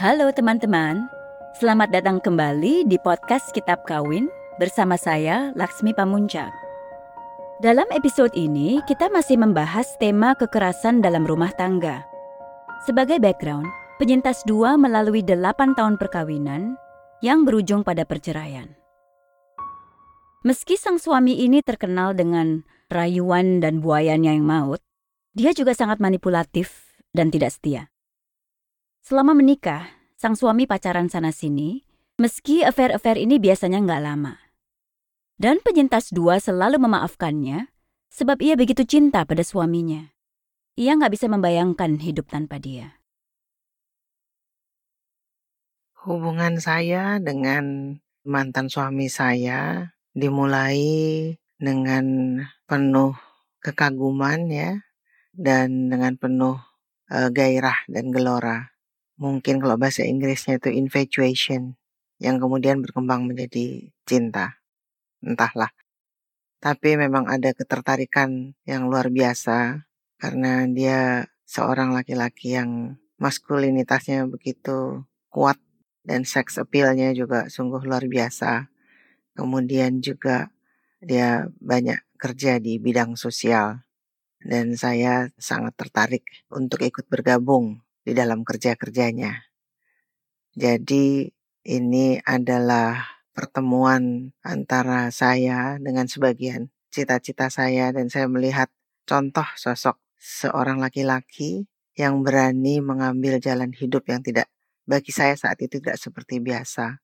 Halo teman-teman, selamat datang kembali di podcast Kitab Kawin bersama saya Laksmi Pamuncak. Dalam episode ini kita masih membahas tema kekerasan dalam rumah tangga. Sebagai background, penyintas dua melalui delapan tahun perkawinan yang berujung pada perceraian. Meski sang suami ini terkenal dengan rayuan dan buayanya yang maut, dia juga sangat manipulatif dan tidak setia. Selama menikah, sang suami pacaran sana-sini, meski affair-affair ini biasanya nggak lama. Dan penyintas dua selalu memaafkannya, sebab ia begitu cinta pada suaminya. Ia nggak bisa membayangkan hidup tanpa dia. Hubungan saya dengan mantan suami saya dimulai dengan penuh kekaguman ya dan dengan penuh uh, gairah dan gelora mungkin kalau bahasa Inggrisnya itu infatuation yang kemudian berkembang menjadi cinta. Entahlah. Tapi memang ada ketertarikan yang luar biasa karena dia seorang laki-laki yang maskulinitasnya begitu kuat dan seks appealnya juga sungguh luar biasa. Kemudian juga dia banyak kerja di bidang sosial dan saya sangat tertarik untuk ikut bergabung di dalam kerja-kerjanya. Jadi ini adalah pertemuan antara saya dengan sebagian cita-cita saya dan saya melihat contoh sosok seorang laki-laki yang berani mengambil jalan hidup yang tidak bagi saya saat itu tidak seperti biasa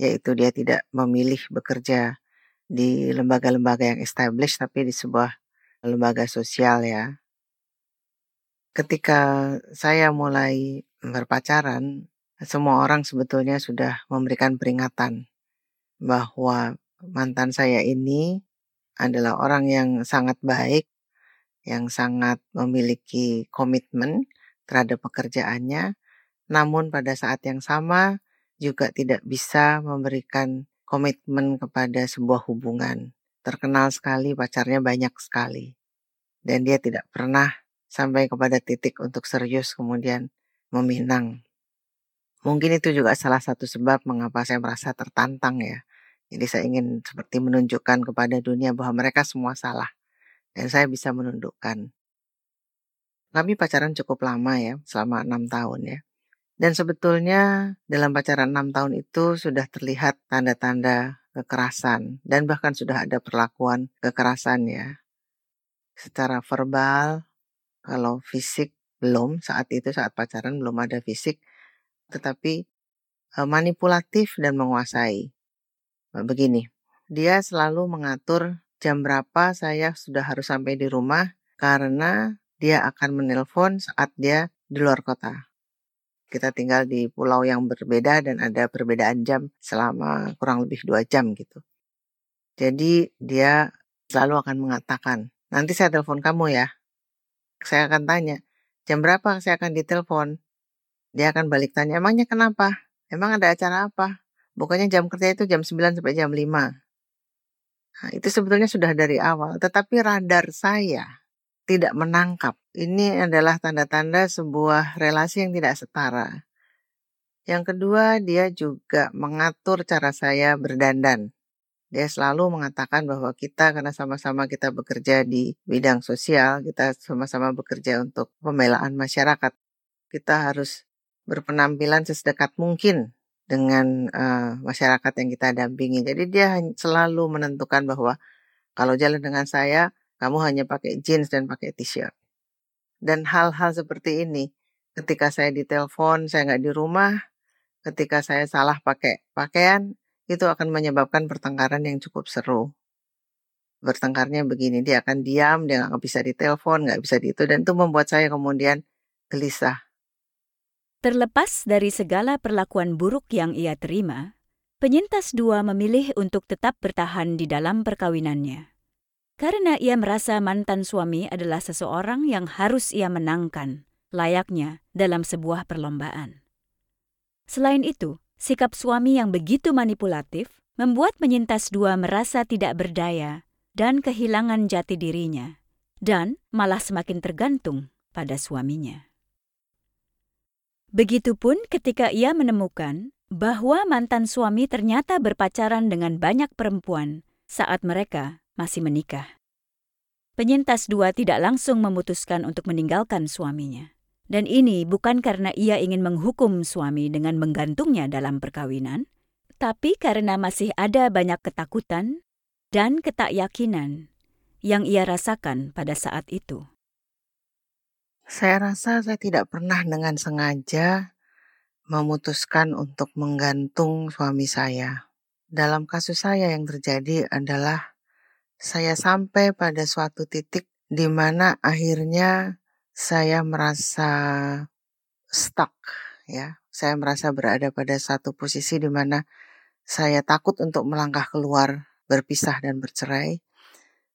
yaitu dia tidak memilih bekerja di lembaga-lembaga yang established tapi di sebuah lembaga sosial ya Ketika saya mulai berpacaran, semua orang sebetulnya sudah memberikan peringatan bahwa mantan saya ini adalah orang yang sangat baik, yang sangat memiliki komitmen terhadap pekerjaannya, namun pada saat yang sama juga tidak bisa memberikan komitmen kepada sebuah hubungan. Terkenal sekali, pacarnya banyak sekali. Dan dia tidak pernah sampai kepada titik untuk serius kemudian meminang. Mungkin itu juga salah satu sebab mengapa saya merasa tertantang ya. Jadi saya ingin seperti menunjukkan kepada dunia bahwa mereka semua salah. Dan saya bisa menundukkan. Kami pacaran cukup lama ya, selama enam tahun ya. Dan sebetulnya dalam pacaran enam tahun itu sudah terlihat tanda-tanda kekerasan. Dan bahkan sudah ada perlakuan kekerasan ya. Secara verbal, kalau fisik belum, saat itu saat pacaran belum ada fisik, tetapi manipulatif dan menguasai. Begini, dia selalu mengatur jam berapa saya sudah harus sampai di rumah karena dia akan menelpon saat dia di luar kota. Kita tinggal di pulau yang berbeda dan ada perbedaan jam selama kurang lebih dua jam gitu. Jadi dia selalu akan mengatakan, nanti saya telepon kamu ya saya akan tanya, jam berapa saya akan ditelepon? Dia akan balik tanya, emangnya kenapa? Emang ada acara apa? Bukannya jam kerja itu jam 9 sampai jam 5. Nah, itu sebetulnya sudah dari awal, tetapi radar saya tidak menangkap. Ini adalah tanda-tanda sebuah relasi yang tidak setara. Yang kedua, dia juga mengatur cara saya berdandan. Dia selalu mengatakan bahwa kita karena sama-sama kita bekerja di bidang sosial, kita sama-sama bekerja untuk pembelaan masyarakat. Kita harus berpenampilan sesedekat mungkin dengan uh, masyarakat yang kita dampingi. Jadi dia selalu menentukan bahwa kalau jalan dengan saya, kamu hanya pakai jeans dan pakai t-shirt. Dan hal-hal seperti ini, ketika saya ditelepon, saya nggak di rumah, ketika saya salah pakai pakaian, itu akan menyebabkan pertengkaran yang cukup seru. Bertengkarnya begini, dia akan diam, dia nggak bisa ditelepon, nggak bisa di itu, dan itu membuat saya kemudian gelisah. Terlepas dari segala perlakuan buruk yang ia terima, penyintas dua memilih untuk tetap bertahan di dalam perkawinannya. Karena ia merasa mantan suami adalah seseorang yang harus ia menangkan, layaknya dalam sebuah perlombaan. Selain itu, Sikap suami yang begitu manipulatif membuat penyintas dua merasa tidak berdaya dan kehilangan jati dirinya, dan malah semakin tergantung pada suaminya. Begitupun ketika ia menemukan bahwa mantan suami ternyata berpacaran dengan banyak perempuan saat mereka masih menikah. Penyintas dua tidak langsung memutuskan untuk meninggalkan suaminya. Dan ini bukan karena ia ingin menghukum suami dengan menggantungnya dalam perkawinan, tapi karena masih ada banyak ketakutan dan ketakyakinan yang ia rasakan pada saat itu. Saya rasa saya tidak pernah dengan sengaja memutuskan untuk menggantung suami saya. Dalam kasus saya yang terjadi adalah saya sampai pada suatu titik di mana akhirnya saya merasa stuck ya. Saya merasa berada pada satu posisi di mana saya takut untuk melangkah keluar, berpisah dan bercerai.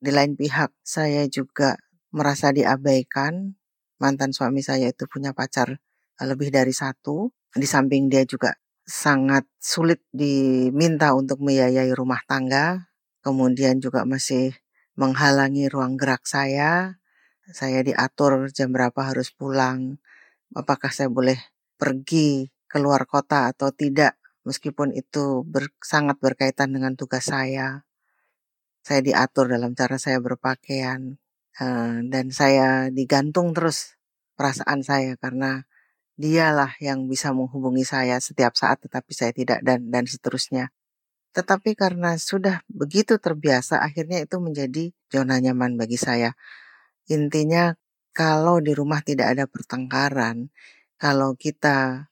Di lain pihak, saya juga merasa diabaikan. Mantan suami saya itu punya pacar lebih dari satu. Di samping dia juga sangat sulit diminta untuk membiayai rumah tangga, kemudian juga masih menghalangi ruang gerak saya. Saya diatur jam berapa harus pulang, apakah saya boleh pergi keluar kota atau tidak, meskipun itu ber, sangat berkaitan dengan tugas saya. Saya diatur dalam cara saya berpakaian, uh, dan saya digantung terus perasaan saya karena dialah yang bisa menghubungi saya setiap saat tetapi saya tidak dan dan seterusnya. Tetapi karena sudah begitu terbiasa akhirnya itu menjadi zona nyaman bagi saya. Intinya kalau di rumah tidak ada pertengkaran, kalau kita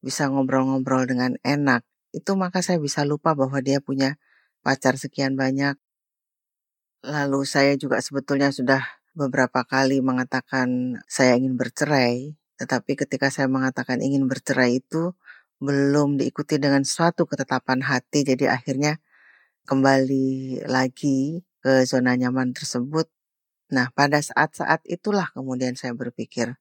bisa ngobrol-ngobrol dengan enak, itu maka saya bisa lupa bahwa dia punya pacar sekian banyak. Lalu saya juga sebetulnya sudah beberapa kali mengatakan saya ingin bercerai, tetapi ketika saya mengatakan ingin bercerai itu belum diikuti dengan suatu ketetapan hati, jadi akhirnya kembali lagi ke zona nyaman tersebut. Nah, pada saat-saat itulah kemudian saya berpikir,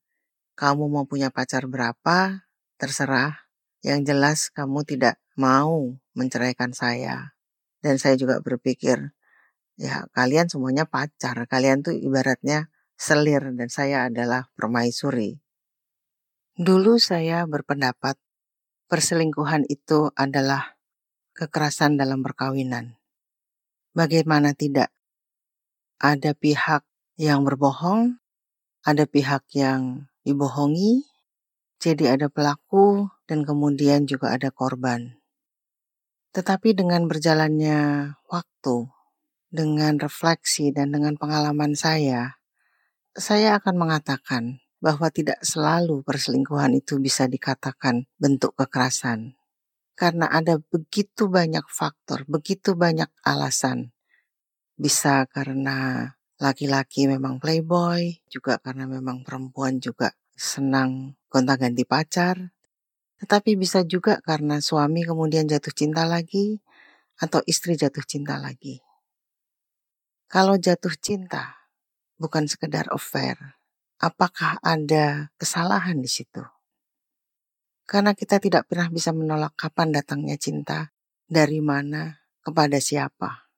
kamu mau punya pacar berapa, terserah. Yang jelas kamu tidak mau menceraikan saya. Dan saya juga berpikir, ya kalian semuanya pacar, kalian tuh ibaratnya selir dan saya adalah permaisuri. Dulu saya berpendapat perselingkuhan itu adalah kekerasan dalam perkawinan. Bagaimana tidak? Ada pihak yang berbohong, ada pihak yang dibohongi, jadi ada pelaku dan kemudian juga ada korban. Tetapi dengan berjalannya waktu, dengan refleksi dan dengan pengalaman saya, saya akan mengatakan bahwa tidak selalu perselingkuhan itu bisa dikatakan bentuk kekerasan. Karena ada begitu banyak faktor, begitu banyak alasan. Bisa karena laki-laki memang playboy, juga karena memang perempuan juga senang gonta-ganti pacar. Tetapi bisa juga karena suami kemudian jatuh cinta lagi, atau istri jatuh cinta lagi. Kalau jatuh cinta, bukan sekedar affair, apakah ada kesalahan di situ? Karena kita tidak pernah bisa menolak kapan datangnya cinta, dari mana, kepada siapa.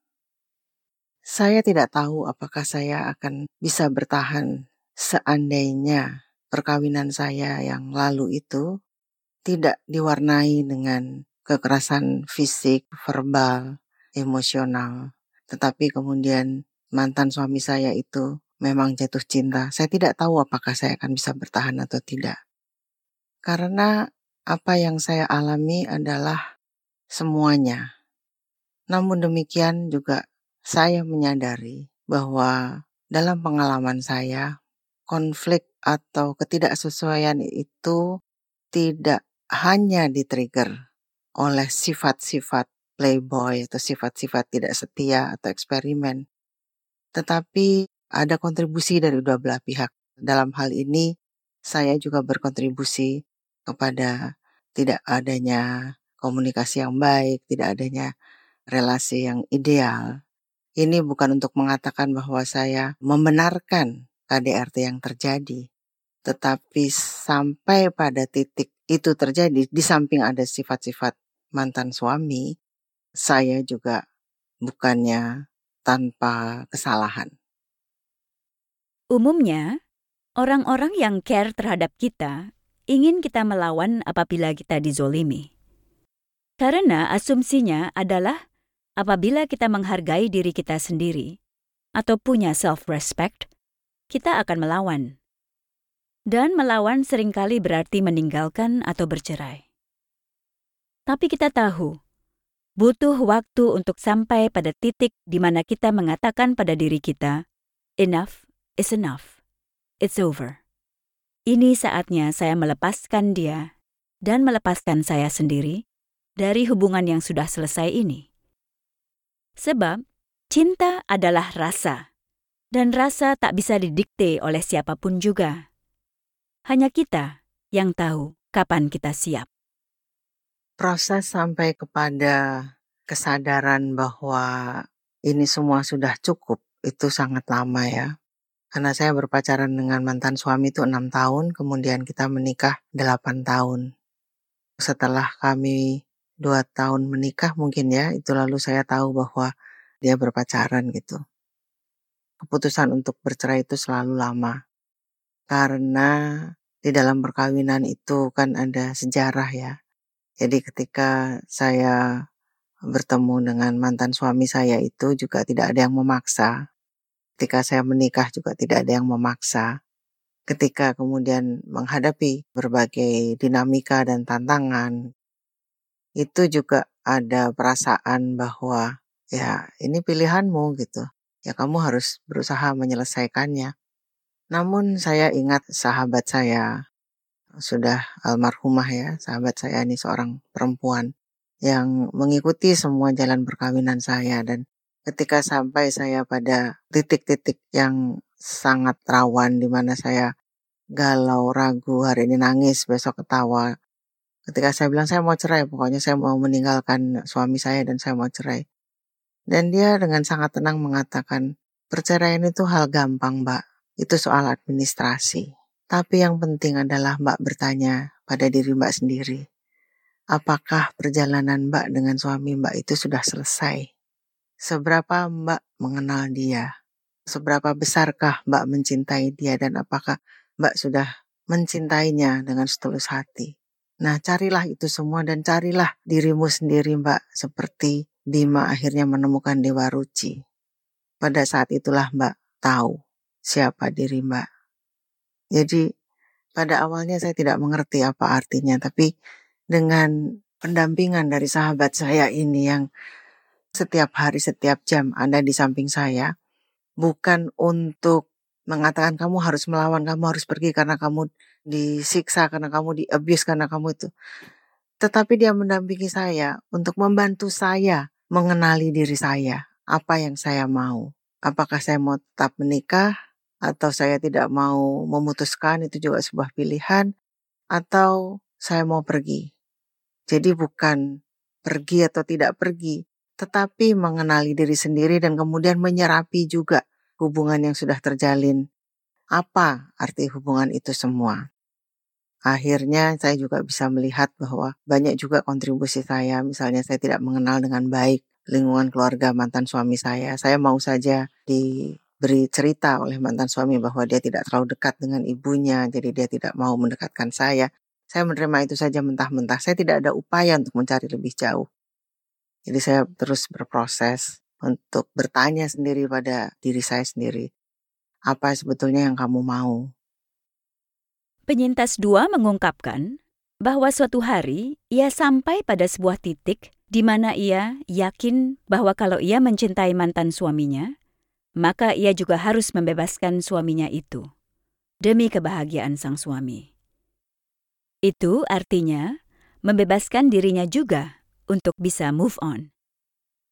Saya tidak tahu apakah saya akan bisa bertahan seandainya perkawinan saya yang lalu itu tidak diwarnai dengan kekerasan fisik, verbal, emosional. Tetapi kemudian mantan suami saya itu memang jatuh cinta, saya tidak tahu apakah saya akan bisa bertahan atau tidak. Karena apa yang saya alami adalah semuanya. Namun demikian juga saya menyadari bahwa dalam pengalaman saya, konflik atau ketidaksesuaian itu tidak hanya di-trigger oleh sifat-sifat playboy atau sifat-sifat tidak setia atau eksperimen, tetapi ada kontribusi dari dua belah pihak. Dalam hal ini, saya juga berkontribusi kepada tidak adanya komunikasi yang baik, tidak adanya relasi yang ideal. Ini bukan untuk mengatakan bahwa saya membenarkan KDRT yang terjadi, tetapi sampai pada titik itu terjadi, di samping ada sifat-sifat mantan suami, saya juga bukannya tanpa kesalahan. Umumnya, orang-orang yang care terhadap kita ingin kita melawan apabila kita dizolimi. Karena asumsinya adalah apabila kita menghargai diri kita sendiri atau punya self-respect, kita akan melawan. Dan melawan sering kali berarti meninggalkan atau bercerai. Tapi kita tahu, butuh waktu untuk sampai pada titik di mana kita mengatakan pada diri kita, enough is enough. It's over. Ini saatnya saya melepaskan dia dan melepaskan saya sendiri dari hubungan yang sudah selesai ini. Sebab cinta adalah rasa, dan rasa tak bisa didikte oleh siapa pun juga. Hanya kita yang tahu kapan kita siap. Proses sampai kepada kesadaran bahwa ini semua sudah cukup itu sangat lama ya. Karena saya berpacaran dengan mantan suami itu enam tahun, kemudian kita menikah delapan tahun. Setelah kami dua tahun menikah mungkin ya, itu lalu saya tahu bahwa dia berpacaran gitu. Keputusan untuk bercerai itu selalu lama. Karena di dalam perkawinan itu kan ada sejarah ya. Jadi ketika saya bertemu dengan mantan suami saya itu juga tidak ada yang memaksa. Ketika saya menikah juga tidak ada yang memaksa. Ketika kemudian menghadapi berbagai dinamika dan tantangan, itu juga ada perasaan bahwa ya ini pilihanmu gitu. Ya kamu harus berusaha menyelesaikannya. Namun saya ingat sahabat saya sudah almarhumah ya, sahabat saya ini seorang perempuan yang mengikuti semua jalan perkawinan saya dan ketika sampai saya pada titik-titik yang sangat rawan di mana saya galau, ragu, hari ini nangis, besok ketawa, Ketika saya bilang saya mau cerai, pokoknya saya mau meninggalkan suami saya dan saya mau cerai. Dan dia dengan sangat tenang mengatakan, perceraian itu hal gampang mbak, itu soal administrasi. Tapi yang penting adalah mbak bertanya pada diri mbak sendiri, apakah perjalanan mbak dengan suami mbak itu sudah selesai? Seberapa mbak mengenal dia? Seberapa besarkah mbak mencintai dia dan apakah mbak sudah mencintainya dengan setulus hati? Nah, carilah itu semua dan carilah dirimu sendiri, Mbak, seperti Bima akhirnya menemukan Dewa Ruci. Pada saat itulah Mbak tahu siapa diri Mbak. Jadi, pada awalnya saya tidak mengerti apa artinya, tapi dengan pendampingan dari sahabat saya ini yang setiap hari, setiap jam ada di samping saya, bukan untuk mengatakan kamu harus melawan, kamu harus pergi karena kamu disiksa karena kamu di abuse karena kamu itu. Tetapi dia mendampingi saya untuk membantu saya mengenali diri saya, apa yang saya mau. Apakah saya mau tetap menikah atau saya tidak mau memutuskan itu juga sebuah pilihan atau saya mau pergi. Jadi bukan pergi atau tidak pergi, tetapi mengenali diri sendiri dan kemudian menyerapi juga hubungan yang sudah terjalin. Apa arti hubungan itu semua? Akhirnya saya juga bisa melihat bahwa banyak juga kontribusi saya. Misalnya saya tidak mengenal dengan baik lingkungan keluarga mantan suami saya. Saya mau saja diberi cerita oleh mantan suami bahwa dia tidak terlalu dekat dengan ibunya, jadi dia tidak mau mendekatkan saya. Saya menerima itu saja mentah-mentah. Saya tidak ada upaya untuk mencari lebih jauh. Jadi saya terus berproses untuk bertanya sendiri pada diri saya sendiri. Apa sebetulnya yang kamu mau? Penyintas dua mengungkapkan bahwa suatu hari ia sampai pada sebuah titik di mana ia yakin bahwa kalau ia mencintai mantan suaminya, maka ia juga harus membebaskan suaminya itu demi kebahagiaan sang suami. Itu artinya membebaskan dirinya juga untuk bisa move on.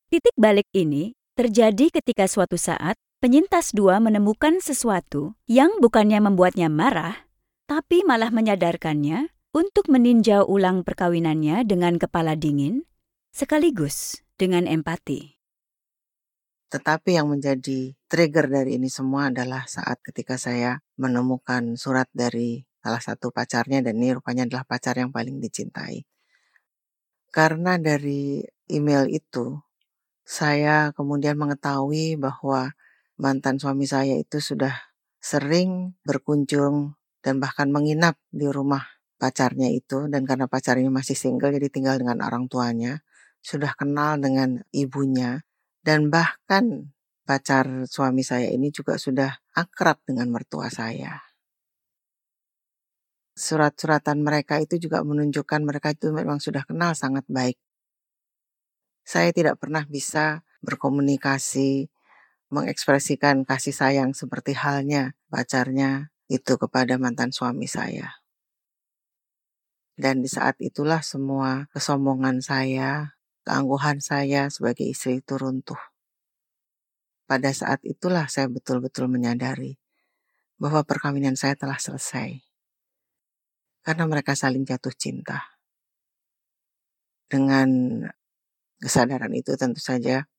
Titik balik ini terjadi ketika suatu saat penyintas dua menemukan sesuatu yang bukannya membuatnya marah, tapi malah menyadarkannya untuk meninjau ulang perkawinannya dengan kepala dingin, sekaligus dengan empati. Tetapi yang menjadi trigger dari ini semua adalah saat ketika saya menemukan surat dari salah satu pacarnya dan ini rupanya adalah pacar yang paling dicintai. Karena dari email itu, saya kemudian mengetahui bahwa mantan suami saya itu sudah sering berkunjung dan bahkan menginap di rumah pacarnya itu dan karena pacarnya masih single jadi tinggal dengan orang tuanya, sudah kenal dengan ibunya dan bahkan pacar suami saya ini juga sudah akrab dengan mertua saya. Surat-suratan mereka itu juga menunjukkan mereka itu memang sudah kenal sangat baik. Saya tidak pernah bisa berkomunikasi, mengekspresikan kasih sayang seperti halnya pacarnya itu kepada mantan suami saya. Dan di saat itulah semua kesombongan saya, keangkuhan saya sebagai istri itu runtuh. Pada saat itulah saya betul-betul menyadari bahwa perkawinan saya telah selesai. Karena mereka saling jatuh cinta. Dengan kesadaran itu tentu saja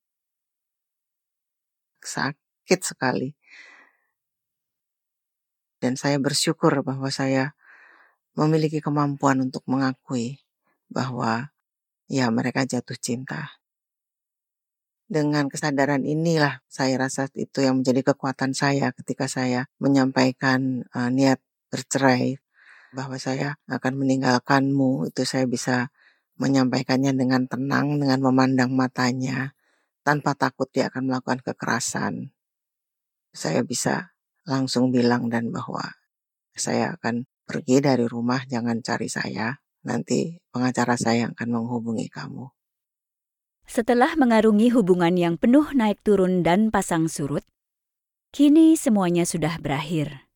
sakit sekali. Dan saya bersyukur bahwa saya memiliki kemampuan untuk mengakui bahwa ya mereka jatuh cinta. Dengan kesadaran inilah saya rasa itu yang menjadi kekuatan saya ketika saya menyampaikan uh, niat bercerai bahwa saya akan meninggalkanmu itu saya bisa menyampaikannya dengan tenang dengan memandang matanya tanpa takut dia akan melakukan kekerasan. Saya bisa langsung bilang dan bahwa saya akan pergi dari rumah jangan cari saya, nanti pengacara saya akan menghubungi kamu. Setelah mengarungi hubungan yang penuh naik turun dan pasang surut, kini semuanya sudah berakhir.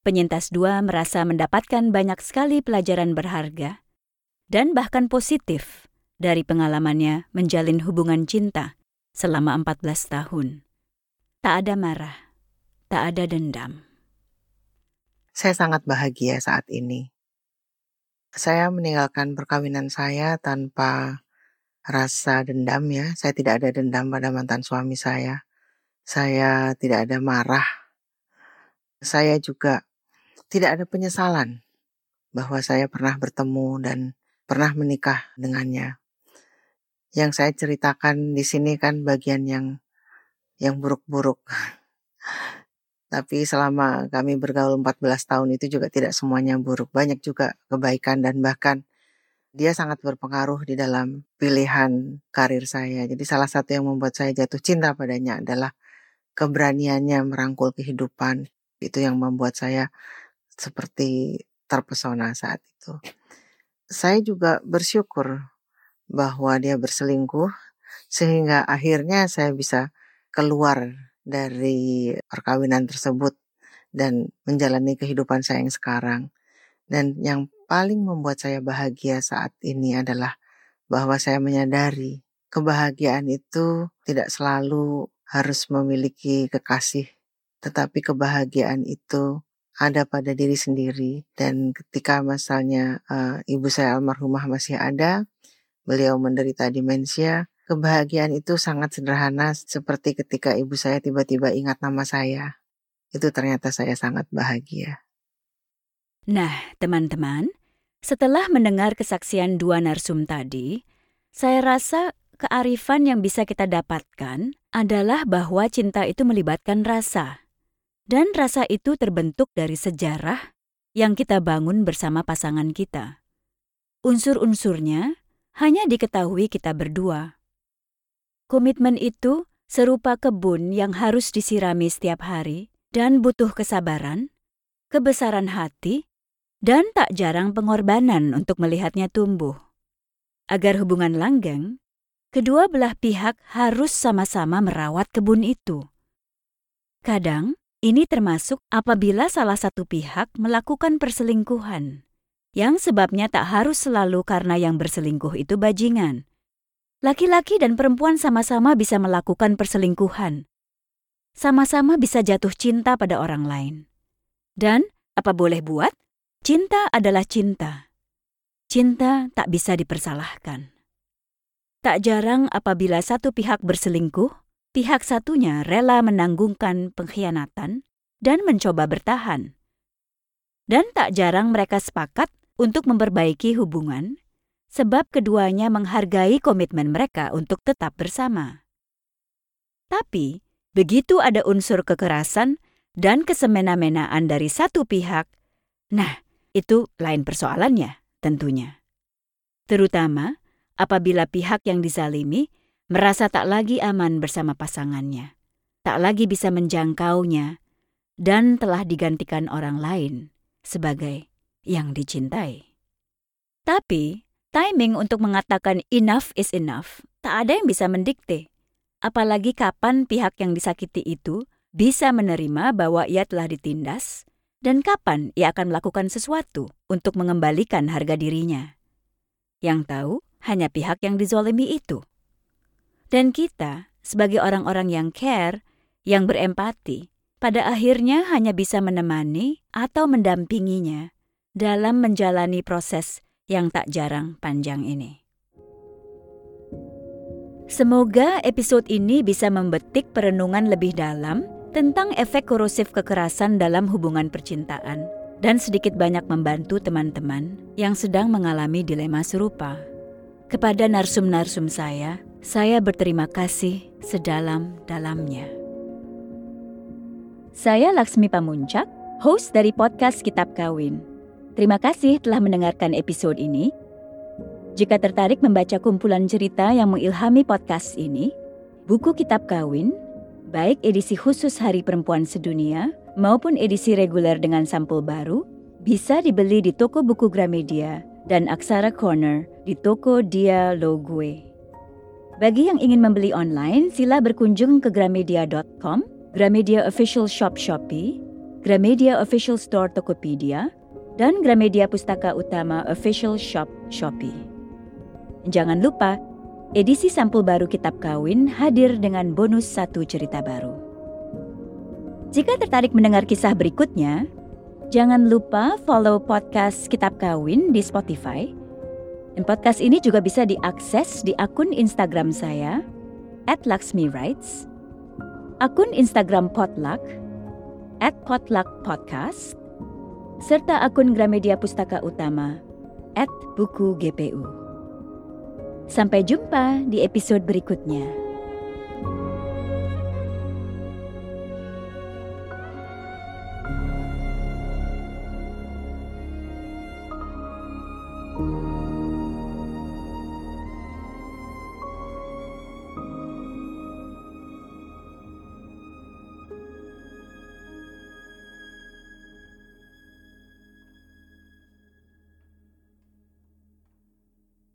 Penyintas dua merasa mendapatkan banyak sekali pelajaran berharga dan bahkan positif dari pengalamannya menjalin hubungan cinta selama 14 tahun. Tak ada marah, tak ada dendam. Saya sangat bahagia saat ini. Saya meninggalkan perkawinan saya tanpa rasa dendam ya. Saya tidak ada dendam pada mantan suami saya. Saya tidak ada marah. Saya juga tidak ada penyesalan bahwa saya pernah bertemu dan pernah menikah dengannya. Yang saya ceritakan di sini kan bagian yang yang buruk-buruk. Tapi selama kami bergaul 14 tahun itu juga tidak semuanya buruk. Banyak juga kebaikan dan bahkan dia sangat berpengaruh di dalam pilihan karir saya. Jadi salah satu yang membuat saya jatuh cinta padanya adalah keberaniannya merangkul kehidupan. Itu yang membuat saya seperti terpesona saat itu. Saya juga bersyukur bahwa dia berselingkuh sehingga akhirnya saya bisa keluar dari perkawinan tersebut dan menjalani kehidupan saya yang sekarang. Dan yang paling membuat saya bahagia saat ini adalah bahwa saya menyadari kebahagiaan itu tidak selalu harus memiliki kekasih, tetapi kebahagiaan itu ada pada diri sendiri. Dan ketika misalnya uh, ibu saya almarhumah masih ada, beliau menderita demensia, Kebahagiaan itu sangat sederhana seperti ketika ibu saya tiba-tiba ingat nama saya. Itu ternyata saya sangat bahagia. Nah, teman-teman, setelah mendengar kesaksian dua narsum tadi, saya rasa kearifan yang bisa kita dapatkan adalah bahwa cinta itu melibatkan rasa. Dan rasa itu terbentuk dari sejarah yang kita bangun bersama pasangan kita. Unsur-unsurnya hanya diketahui kita berdua. Komitmen itu serupa kebun yang harus disirami setiap hari dan butuh kesabaran, kebesaran hati, dan tak jarang pengorbanan untuk melihatnya tumbuh. Agar hubungan langgeng, kedua belah pihak harus sama-sama merawat kebun itu. Kadang, ini termasuk apabila salah satu pihak melakukan perselingkuhan, yang sebabnya tak harus selalu karena yang berselingkuh itu bajingan, Laki-laki dan perempuan sama-sama bisa melakukan perselingkuhan. Sama-sama bisa jatuh cinta pada orang lain. Dan, apa boleh buat? Cinta adalah cinta. Cinta tak bisa dipersalahkan. Tak jarang apabila satu pihak berselingkuh, pihak satunya rela menanggungkan pengkhianatan dan mencoba bertahan. Dan tak jarang mereka sepakat untuk memperbaiki hubungan sebab keduanya menghargai komitmen mereka untuk tetap bersama. Tapi, begitu ada unsur kekerasan dan kesemena-menaan dari satu pihak, nah, itu lain persoalannya tentunya. Terutama apabila pihak yang dizalimi merasa tak lagi aman bersama pasangannya, tak lagi bisa menjangkaunya, dan telah digantikan orang lain sebagai yang dicintai. Tapi, timing untuk mengatakan enough is enough tak ada yang bisa mendikte. Apalagi kapan pihak yang disakiti itu bisa menerima bahwa ia telah ditindas dan kapan ia akan melakukan sesuatu untuk mengembalikan harga dirinya. Yang tahu hanya pihak yang dizolimi itu. Dan kita, sebagai orang-orang yang care, yang berempati, pada akhirnya hanya bisa menemani atau mendampinginya dalam menjalani proses yang tak jarang panjang ini. Semoga episode ini bisa membetik perenungan lebih dalam tentang efek korosif kekerasan dalam hubungan percintaan dan sedikit banyak membantu teman-teman yang sedang mengalami dilema serupa. Kepada narsum-narsum saya, saya berterima kasih sedalam-dalamnya. Saya Laksmi Pamuncak, host dari podcast Kitab Kawin. Terima kasih telah mendengarkan episode ini. Jika tertarik membaca kumpulan cerita yang mengilhami podcast ini, buku Kitab Kawin baik edisi khusus Hari Perempuan Sedunia maupun edisi reguler dengan sampul baru, bisa dibeli di toko buku Gramedia dan Aksara Corner di toko Dia Logue. Bagi yang ingin membeli online, sila berkunjung ke gramedia.com, Gramedia Official Shop Shopee, Gramedia Official Store Tokopedia, dan Gramedia Pustaka Utama Official Shop Shopee. Jangan lupa, Edisi sampul baru Kitab Kawin hadir dengan bonus satu cerita baru. Jika tertarik mendengar kisah berikutnya, jangan lupa follow podcast Kitab Kawin di Spotify. Dan podcast ini juga bisa diakses di akun Instagram saya, at akun Instagram Potluck, at Podcast, serta akun Gramedia Pustaka Utama, at Buku GPU. Sampai jumpa di episode berikutnya.